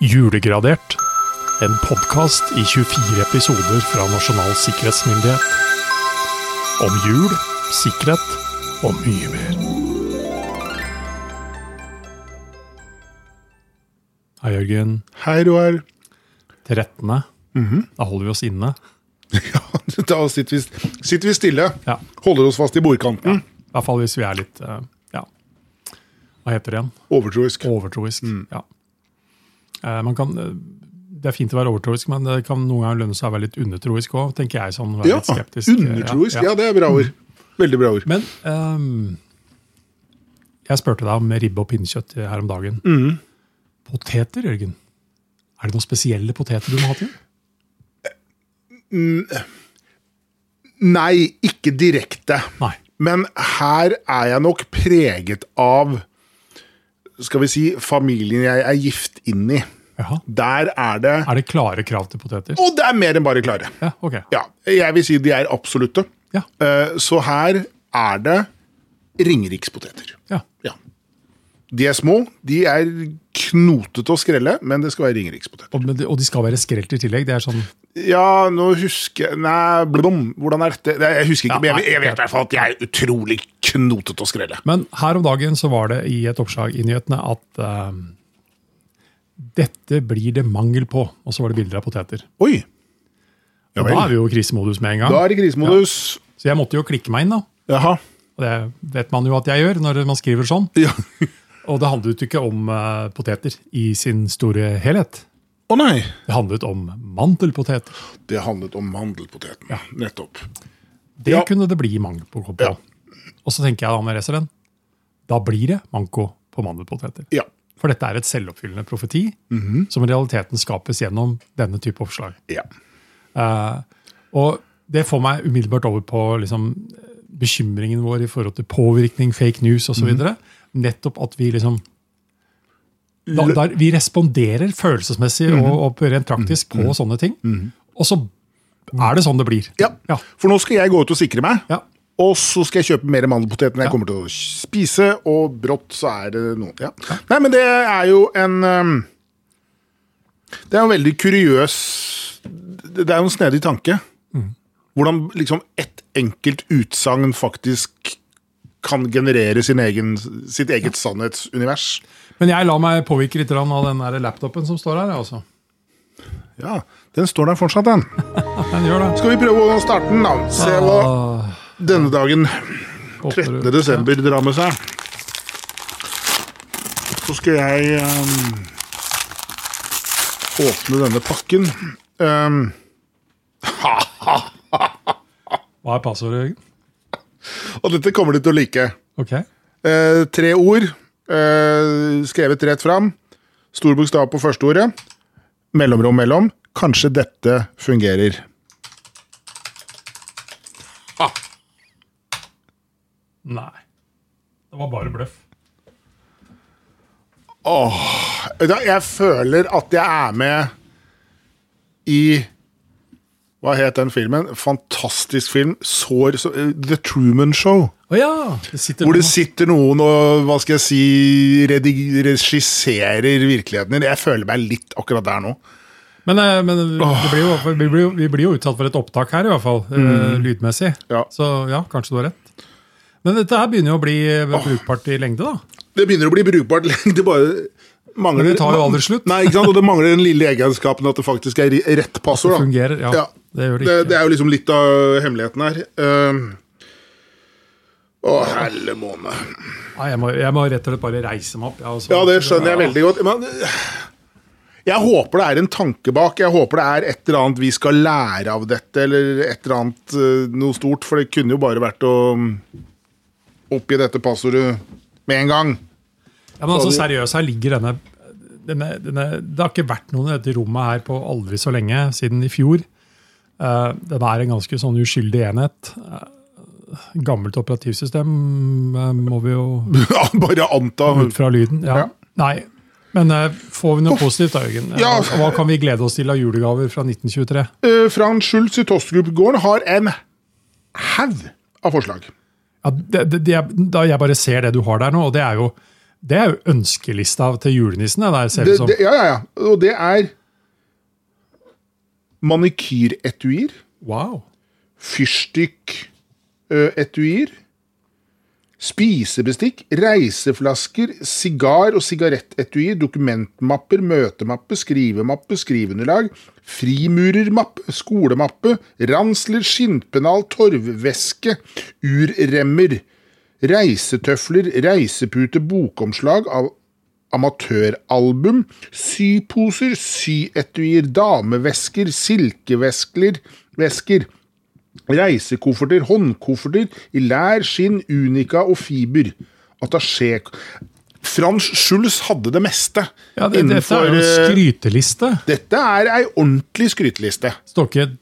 Julegradert. En podkast i 24 episoder fra Nasjonal sikkerhetsmyndighet. Om jul, sikkerhet og mye mer. Hei, Jørgen. Hei, Roar. 13. Da holder vi oss inne. Ja, da sitter vi, sitter vi stille. Ja. Holder oss fast i bordkanten. I hvert fall hvis vi er litt eh, Ja. Hva heter det igjen? Overtroisk. Overtroisk. Ja. Eh, man kan, eh, det er fint å være overtroisk, men det kan noen ganger lønne seg å være litt undertroisk òg, sånn, Ja, undertroisk. Ja, Ja, ja. det er bra ord. Veldig bra ord. Men um, jeg spurte deg om ribbe og pinnekjøtt her om dagen. Mm. Poteter, Jørgen? Er det noen spesielle poteter du må ha til? Nei, ikke direkte. Nei. Men her er jeg nok preget av skal vi si, familien jeg er gift inn i. Jaha. Der er det Er det klare krav til poteter? Og det er mer enn bare klare. Ja, ok. Ja, Jeg vil si de er absolutte. Ja. Eh, Så her er det ringerikspoteter. ja. Ja. De er små, de er knotete å skrelle, men det skal være ringerikspoteter. Og, og de skal være skrelt i tillegg? Det er sånn Ja, nå husker jeg Nei, blom, hvordan er dette? Jeg husker ikke, Ja, men jeg, jeg vet i hvert fall at de er utrolig knotete å skrelle. Men her om dagen så var det i et oppslag i nyhetene at uh, dette blir det mangel på. Og så var det bilder av poteter. Oi! Ja da er vi jo i krisemodus med en gang. Da er det krisemodus. Så jeg måtte jo klikke meg inn, da. Jaha. Og det vet man jo at jeg gjør når man skriver sånn. Ja. Og det handlet jo ikke om uh, poteter i sin store helhet. Å nei! Det handlet om mandelpoteter. Det handlet om mandelpoteten. Nettopp. Det Ja. kunne det bli mangel på. Ja. Og så tenker jeg da når jeg leser den, da blir det manko på mandelpoteter. Ja. For dette er et selvoppfyllende profeti Mhm. som i realiteten skapes gjennom denne type oppslag. ja. Uh, og det får meg umiddelbart over på liksom, bekymringen vår i forhold til påvirkning, fake news osv. Mhm. Nettopp at vi liksom da, der Vi responderer følelsesmessig Mhm. og, og rent praktisk på sånne ting. Og så er det sånn det blir. ja. Ja. For nå skal jeg gå ut og sikre meg. Ja. Og så skal jeg kjøpe mer mandelpotet enn jeg Ja. kommer til å spise, og brått så er det noe. Ja. Nei, men det er jo en um, Det er jo en veldig kuriøs Det er jo en snedig tanke. Hvordan liksom ett enkelt utsagn faktisk kan generere sin egen, sitt eget sannhetsunivers. Men jeg lar meg påvirke litt av den der laptopen som står her. Altså. Ja, den står der fortsatt, den. Den gjør det. Skal vi prøve å starte den, da? Se hva Ah, denne dagen 13. desember drar med seg. Så skal jeg um, åpne denne pakken. Um, Hva er passordet, Jørgen? Og dette kommer du til å like. Ok. Eh, tre ord, eh, skrevet rett fram. Stor bokstav på første ordet. Mellomrom mellom. Kanskje dette fungerer. Nei. Det var bare bløff. Åh Jeg føler at jeg er med i Hva het den filmen? Fantastisk film. Sår, så, eh, The Truman Show. Oh ja! Det sitter Hvor det noen- sitter noen og hva skal jeg si, regisserer virkeligheten. Jeg føler meg litt akkurat der nå. Men, eh, men det blir jo, vi, blir jo, vi blir jo utsatt for et opptak her, i hvert fall. Mm. Lydmessig. Ja. Så ja, kanskje du har rett. Men dette her begynner jo å bli eh, brukbart i lengde, da. Det begynner å bli brukbart i lengde bare mangler Men det tar jo aldri slutt. Nei, ikke sant? Og det mangler den lille egenskapen at det faktisk er rett passord. da. Fungerer, ja. Ja. Det gjør det Det, ikke. det er jo liksom litt av hemmeligheten her. Uh, å, helle måne. Ja, jeg, må, jeg må rett og slett bare reise meg opp. Ja, altså. Ja, det skjønner jeg veldig godt. Men jeg håper det er en tanke bak. Jeg håper det er et eller annet vi skal lære av dette, eller et eller annet eh, noe stort. For det kunne jo bare vært å um, oppgi dette passordet med en gang. Ja, men altså, seriøst, her ligger denne, denne, denne Det har ikke vært noen i dette rommet her på aldri så lenge, siden i fjor. Eh, den er en ganske sånn uskyldig enhet. Eh, gammelt operativsystem, eh, må vi jo bare anta. ut fra lyden. Ja. Ja. Nei, men får vi noe positivt da, Jørgen? Ja. Hva kan vi glede oss til av julegaver fra 1923? Uh, Frans Schultz i Tostrup-gården har en haug av forslag. Ja, det, det, det, da jeg bare ser det du har der nå, og det er jo Det er jo ønskelista til julenissen. Der ser det som. ja, ja, ja. Og det er manikyretuier, Wow. fyrstikketuier, spisebestikk, reiseflasker, sigar- og sigarettetuier, dokumentmapper, møtemappe, skrivemappe, skriveunderlag, frimurermappe, skolemappe, ransler, skinnpennal, torvveske, urremmer, reisetøfler, reisepute, bokomslag av amatøralbum, syposer, syetuier, damevesker, silkevesker, vesker, reisekofferter, håndkofferter i lær, skinn, unika og fiber. Attaché Frans Schulz hadde det meste Ja, det, dette er en eh, skryteliste. Dette er ei ordentlig skryteliste. Står ikke et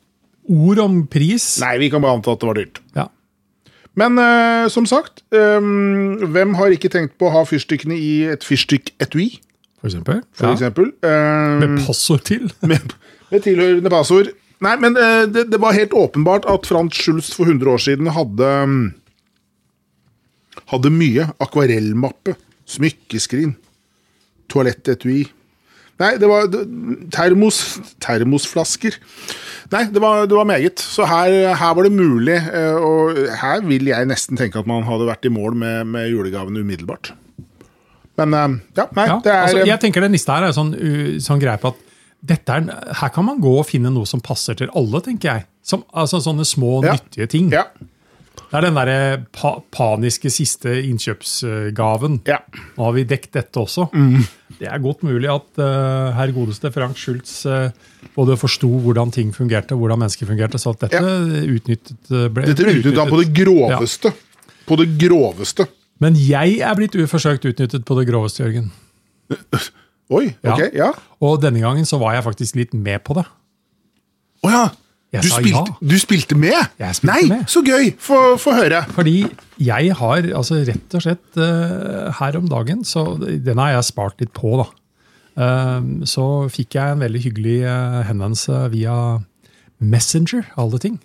ord om pris. Nei, vi kan bare anta at det var dyrt. Ja. Men uh, som sagt, um, hvem har ikke tenkt på å ha fyrstikkene i et fyrstikketui? For eksempel. for ja. eksempel? um, Med passord til. med, med tilhørende passord. Nei, men uh, det, det var helt åpenbart at Frans Schulz for 100 år siden hadde um, Hadde mye. Akvarellmappe, smykkeskrin, toalettetui. Nei, det var termos, termosflasker. Nei, det var, det var meget. Så her, her var det mulig, eh, og her vil jeg nesten tenke at man hadde vært i mål med, med julegavene umiddelbart. Men eh, ja, nei, Ja, det er altså, jeg tenker Den lista her er sånn, sånn greie på at dette er, her kan man gå og finne noe som passer til alle, tenker jeg. Som, altså Sånne små, Ja. nyttige ting. Ja. Det er den der pa paniske siste innkjøpsgaven. ja. Nå har vi dekket dette også. Mm. Det er godt mulig at uh, herr godeste Frank Schultz uh, både forsto hvordan ting fungerte, hvordan mennesker fungerte, så at dette utnyttet uh, ble, Dette ble utnyttet han på det groveste. På det groveste. Men jeg er blitt uforsøkt utnyttet på det groveste, Jørgen. Oi, ok, ja. Og denne gangen så var jeg faktisk litt med på det. Å ja. Jeg Du sa spilte, ja. du spilte med? Jeg spilte Nei, med. så gøy! Få høre. Fordi jeg har altså rett og slett uh, her om dagen, så den har jeg spart litt på, da. Uh, så fikk jeg en veldig hyggelig uh, henvendelse via Messenger, alle ting.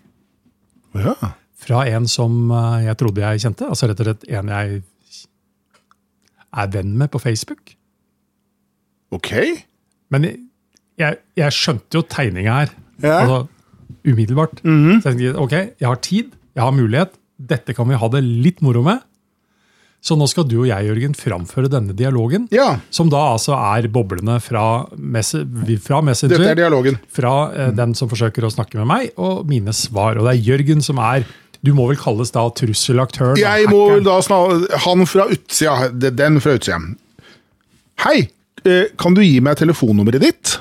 Ja. Fra en som jeg trodde jeg kjente. Altså rett og slett en jeg er venn med på Facebook. Ok. Men jeg, jeg skjønte jo tegninga her. Ja. Altså, umiddelbart. Så jeg tenkte ok, jeg har tid, jeg har mulighet. Dette kan vi ha det litt moro med. Så nå skal du og jeg, Jørgen, framføre denne dialogen. Ja, Som da altså er boblene fra, mess fra Messenger. dette er dialogen. fra eh, den som forsøker å snakke med meg, og mine svar. Og det er Jørgen som er Du må vel kalles da trusselaktøren? Jeg må vel da snakke Han fra utsida. Den fra utsida. Hei, eh, kan du gi meg telefonnummeret ditt?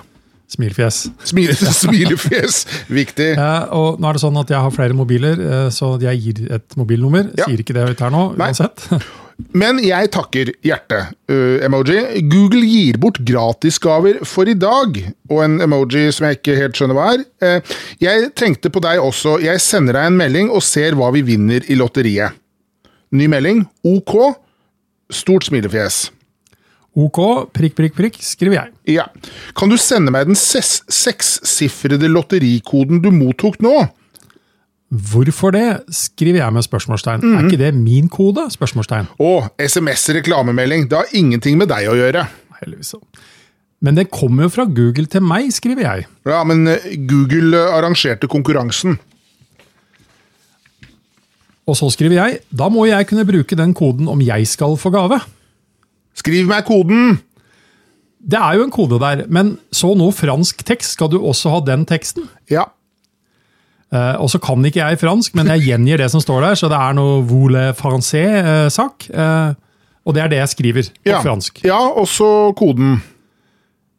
Smilfjes. Smil, smilefjes. Viktig. Ja, og nå er det sånn at Jeg har flere mobiler, eh, så jeg gir et mobilnummer. Ja. Sier ikke det høyt her nå, Nei. uansett. Men jeg takker hjerte-emoji. Google gir bort gratisgaver for i dag. Og en emoji som jeg ikke helt skjønner hva er. Uh, jeg tenkte på deg også. Jeg sender deg en melding og ser hva vi vinner i lotteriet. Ny melding. OK. Stort smilefjes. OK, prikk, prikk, prikk, skriver jeg. Ja. Kan du sende meg den sekssifrede lotterikoden du mottok nå? Hvorfor det, skriver jeg med spørsmålstegn. Mm. Er ikke det min kode? Spørsmålstegn. Å, SMS-reklamemelding. Det har ingenting med deg å gjøre. Heldigvis. så. Men det kommer jo fra Google til meg, skriver jeg. Ja, men eh, Google eh, arrangerte konkurransen. Og så skriver jeg da må jeg kunne bruke den koden om jeg skal få gave. Skriv meg koden! Det er jo en kode der, men så nå fransk tekst, skal du også ha den teksten? Ja. Uh, og så kan ikke jeg fransk, men jeg gjengir det som står der, så det er noe voule français-sak. Uh, og det er det jeg skriver på Ja. fransk. ja, og så koden.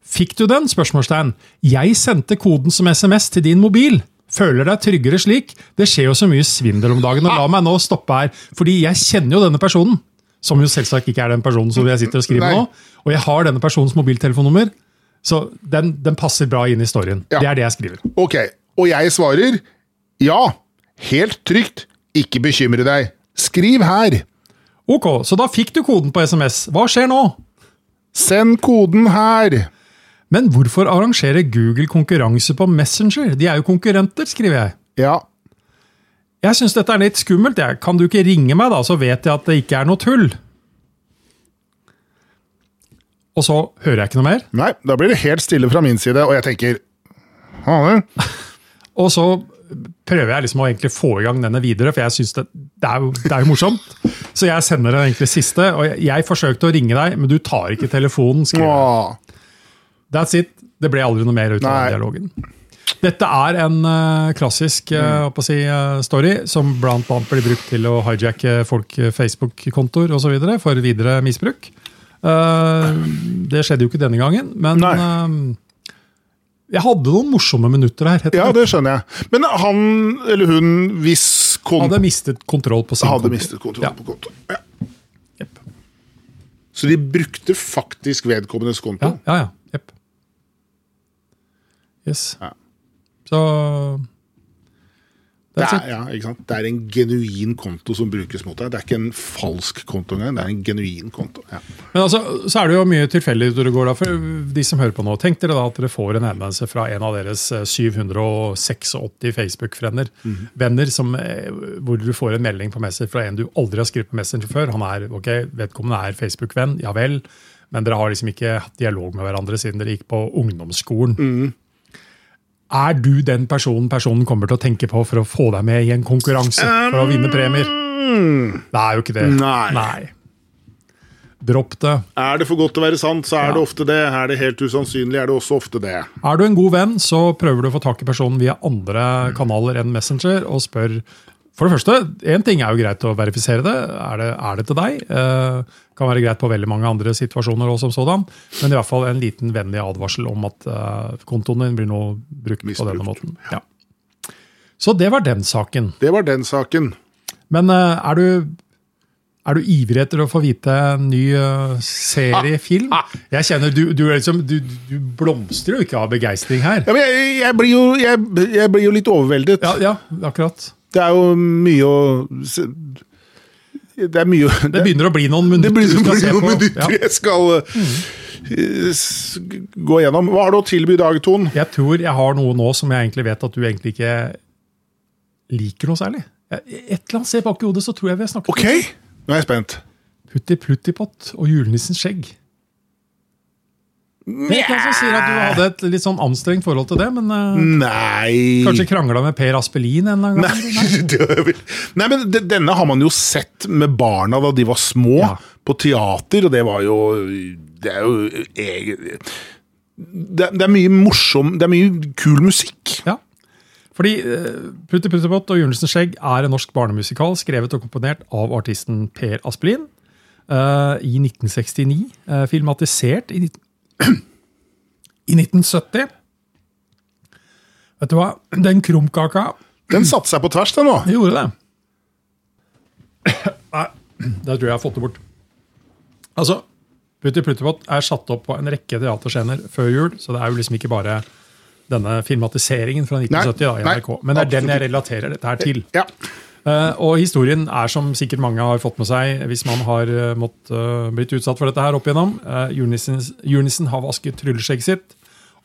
Fikk du den? spørsmålstegn. Jeg sendte koden som SMS til din mobil. Føler deg tryggere slik? Det skjer jo så mye svindel om dagen. og La meg nå stoppe her, fordi jeg kjenner jo denne personen. Som jo selvsagt ikke er den personen som jeg sitter og skriver Nei. nå. Og jeg har denne personens mobiltelefonnummer, så den, den passer bra inn i storyen. Ja. Det er det jeg skriver. Ok, og jeg svarer ja. Helt trygt. Ikke bekymre deg. Skriv her. Ok, så da fikk du koden på SMS. Hva skjer nå? Send koden her. Men hvorfor arrangerer Google konkurranse på Messenger? De er jo konkurrenter, skriver jeg. Ja. Jeg syns dette er litt skummelt. Jeg. Kan du ikke ringe meg, da, så vet jeg at det ikke er noe tull? Og så hører jeg ikke noe mer. Nei, da blir det helt stille fra min side, og jeg tenker «Ha, Og så prøver jeg liksom å egentlig få i gang denne videre, for jeg synes det, det, er jo, det er jo morsomt. Så jeg sender den egentlig siste. Og jeg, jeg forsøkte å ringe deg, men du tar ikke telefonen. skriver jeg. That's it. Det ble aldri noe mer ut av den dialogen. Dette er en uh, klassisk å si, uh, story som annet blir brukt til å hijacke folk Facebook-kontoer osv. for videre misbruk. Det skjedde jo ikke denne gangen, men jeg hadde noen morsomme minutter her. Ja, det skjønner jeg. Men han eller hun, hvis kon Hadde mistet kontroll på sin hadde konto. mistet kontroll Ja. på konto. Ja. Yep. Så de brukte faktisk vedkommendes konto? Ja, ja. ja. Yep. Yes. Ja. Så Det er, ja, sant? det er en genuin konto som brukes mot deg. Det er ikke en falsk konto engang, det er en genuin konto. Ja. Men altså, så er det jo mye tilfeldigheter det går da, for de som hører på nå. Tenk dere da at dere får en henvendelse fra en av deres eh, 786 Facebook-venner. Venner som, eh, hvor du får en melding på Messenger fra en du aldri har skrevet på Messenger før. Han er, ok, Vedkommende er Facebook-venn, ja vel, men dere har liksom ikke hatt dialog med hverandre siden dere gikk på ungdomsskolen. Er du den personen personen kommer til å tenke på for å få deg med i en konkurranse for å vinne premier? Det er jo ikke det. Nei. Dropp det. Er det for godt til å være sant, så er Ja. det ofte det. Er det helt usannsynlig, er det også ofte det. Er du en god venn, så prøver du å få tak i personen via andre kanaler enn Messenger, og spør For det første, én ting er jo greit å verifisere det. Er det, er det til deg? Eh, kan være greit på veldig mange andre situasjoner også som sådan. Men i hvert fall en liten vennlig advarsel om at eh, kontoen din blir nå brukt på denne måten. Ja. Så det var den saken. Det var den saken. Men eh, er du er du ivrig etter å få vite en ny eh, seriefilm? Jeg kjenner du, du, liksom, du, du blomstrer jo ikke av begeistring her. Ja, jeg, jeg, blir jo, jeg, jeg blir jo litt overveldet. Ja, ja, akkurat. Det er jo mye å Det er mye å- Det begynner å bli noen minutter skal se noen på. minutter jeg skal eh, gå gjennom. Hva har du å tilby i dag, Ton? Jeg tror jeg har noe nå som jeg egentlig vet at du egentlig ikke liker noe særlig. Et eller annet sted bak i hodet så tror jeg vi har snakket Ok, nå er jeg spent. Putti Pluttipott og julenissens skjegg. Det er ikke noen som sier at du hadde et litt sånn anstrengt forhold til det, men eh, Nei kanskje krangla med Per Aspelin en gang? Nei, Nei, men de- denne har man jo sett med barna da de var små, Ja. på teater, og det var jo Det er jo det, er mye morsom Det er mye kul musikk. Ja. Fordi uh, Putti Puttipott og Jørnesen skjegg er en norsk barnemusikal skrevet og komponert av artisten Per Aspelin Uh, i 1969. Uh, filmatisert i, i 1970. Vet du hva? Den krumkaka Den satte seg på tvers, den nå. gjorde det. Nei, det tror jeg jeg har fått det bort. Altså, Putti Pluttipott er satt opp på en rekke teaterscener før jul, så det er jo liksom ikke bare denne filmatiseringen fra 1970 da, i NRK. Men det er den jeg relaterer dette her til. Ja. Eh, og historien er som sikkert mange har fått med seg hvis man har uh, mått, eh, blitt utsatt for dette her opp igjennom. Julenissen har vasket trylleskjegget sitt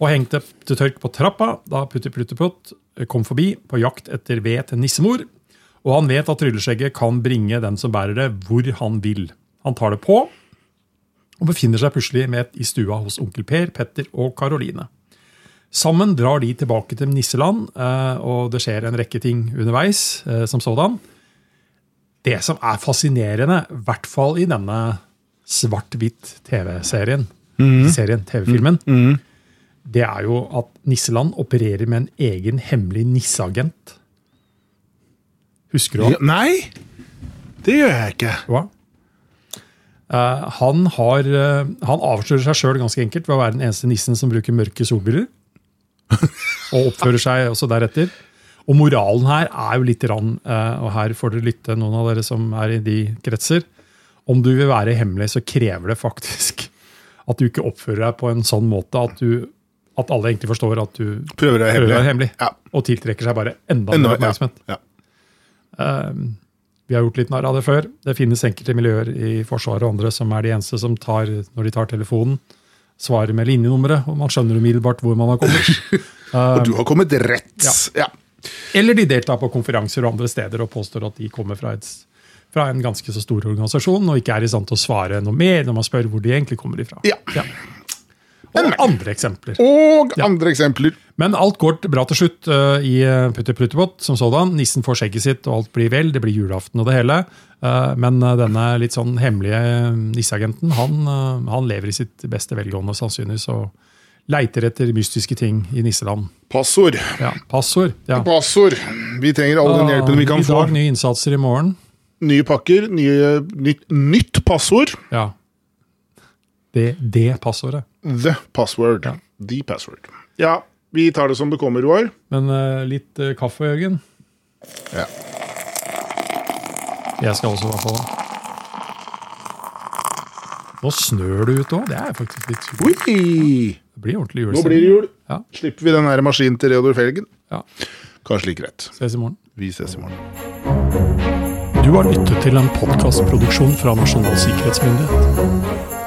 og hengt det til tørk på trappa da Putti Pluttepott eh, kom forbi på jakt etter ved til nissemor. Og han vet at trylleskjegget kan bringe den som bærer det, hvor han vil. Han tar det på og befinner seg plutselig med i stua hos onkel Per, Petter og Karoline. Sammen drar de tilbake til nisseland, eh, og det skjer en rekke ting underveis. eh, som sådan. Det som er fascinerende, i hvert fall i denne svart-hvitt TV-serien, serien, TV-filmen, det er jo at Nisseland opererer med en egen hemmelig nisseagent. Husker du han? Ja, Nei, det gjør jeg ikke. Hva? Eh, han, har, han avslører seg sjøl ganske enkelt ved å være den eneste nissen som bruker mørke solbriller. Og oppfører seg også deretter. Og moralen her er jo litt rann, eh, og her får dere lytte, noen av dere som er i de kretser. Om du vil være hemmelig, så krever det faktisk at du ikke oppfører deg på en sånn måte at, du, at alle egentlig forstår at du Prøver å være hemmelig. hemmelig. Ja. Og tiltrekker seg bare enda mer ja. oppmerksomhet. Ja. Vi har gjort litt narr av det før. Det finnes enkelte miljøer i Forsvaret og andre som er de eneste som tar, når de tar telefonen, svarer med linjenummeret, og man skjønner umiddelbart hvor man har kommet. Og du har kommet rett. Ja. Ja. Eller de deltar på konferanser og andre steder og påstår at de kommer fra et fra en ganske så stor organisasjon og ikke er i stand til å svare noe mer når man spør hvor de egentlig kommer ifra. Ja. Og andre eksempler. Og andre eksempler. Men alt går bra til slutt uh, i Putti Putter Pluttebot som sådan. Nissen får skjegget sitt, og alt blir vel. Det blir julaften og det hele. Uh, men denne litt sånn hemmelige nisseagenten, han, uh, han lever i sitt beste velgående sannsynligvis og leiter etter mystiske ting i nisseland. Passord. Ja, Passord. Ja. Passord. Vi trenger all den hjelpen vi kan I få. nye innsatser i morgen. Nye pakker, nye, nytt, nytt passord. Ja. Det, det passordet. The password. The password. Ja, vi tar det som det kommer, Roar. Men uh, litt uh, kaffe, Jørgen. Ja. Jeg skal også i hvert fall. Nå snør det ute òg. Det er faktisk litt supert. Det blir ordentlig Nå blir det jul. Ja. Slipper vi den her maskinen til Reodor Felgen. Ja. Kanskje like greit. Ses i morgen. Vi ses i morgen. Du har lyttet til en podkastproduksjon fra Nasjonal sikkerhetsmyndighet.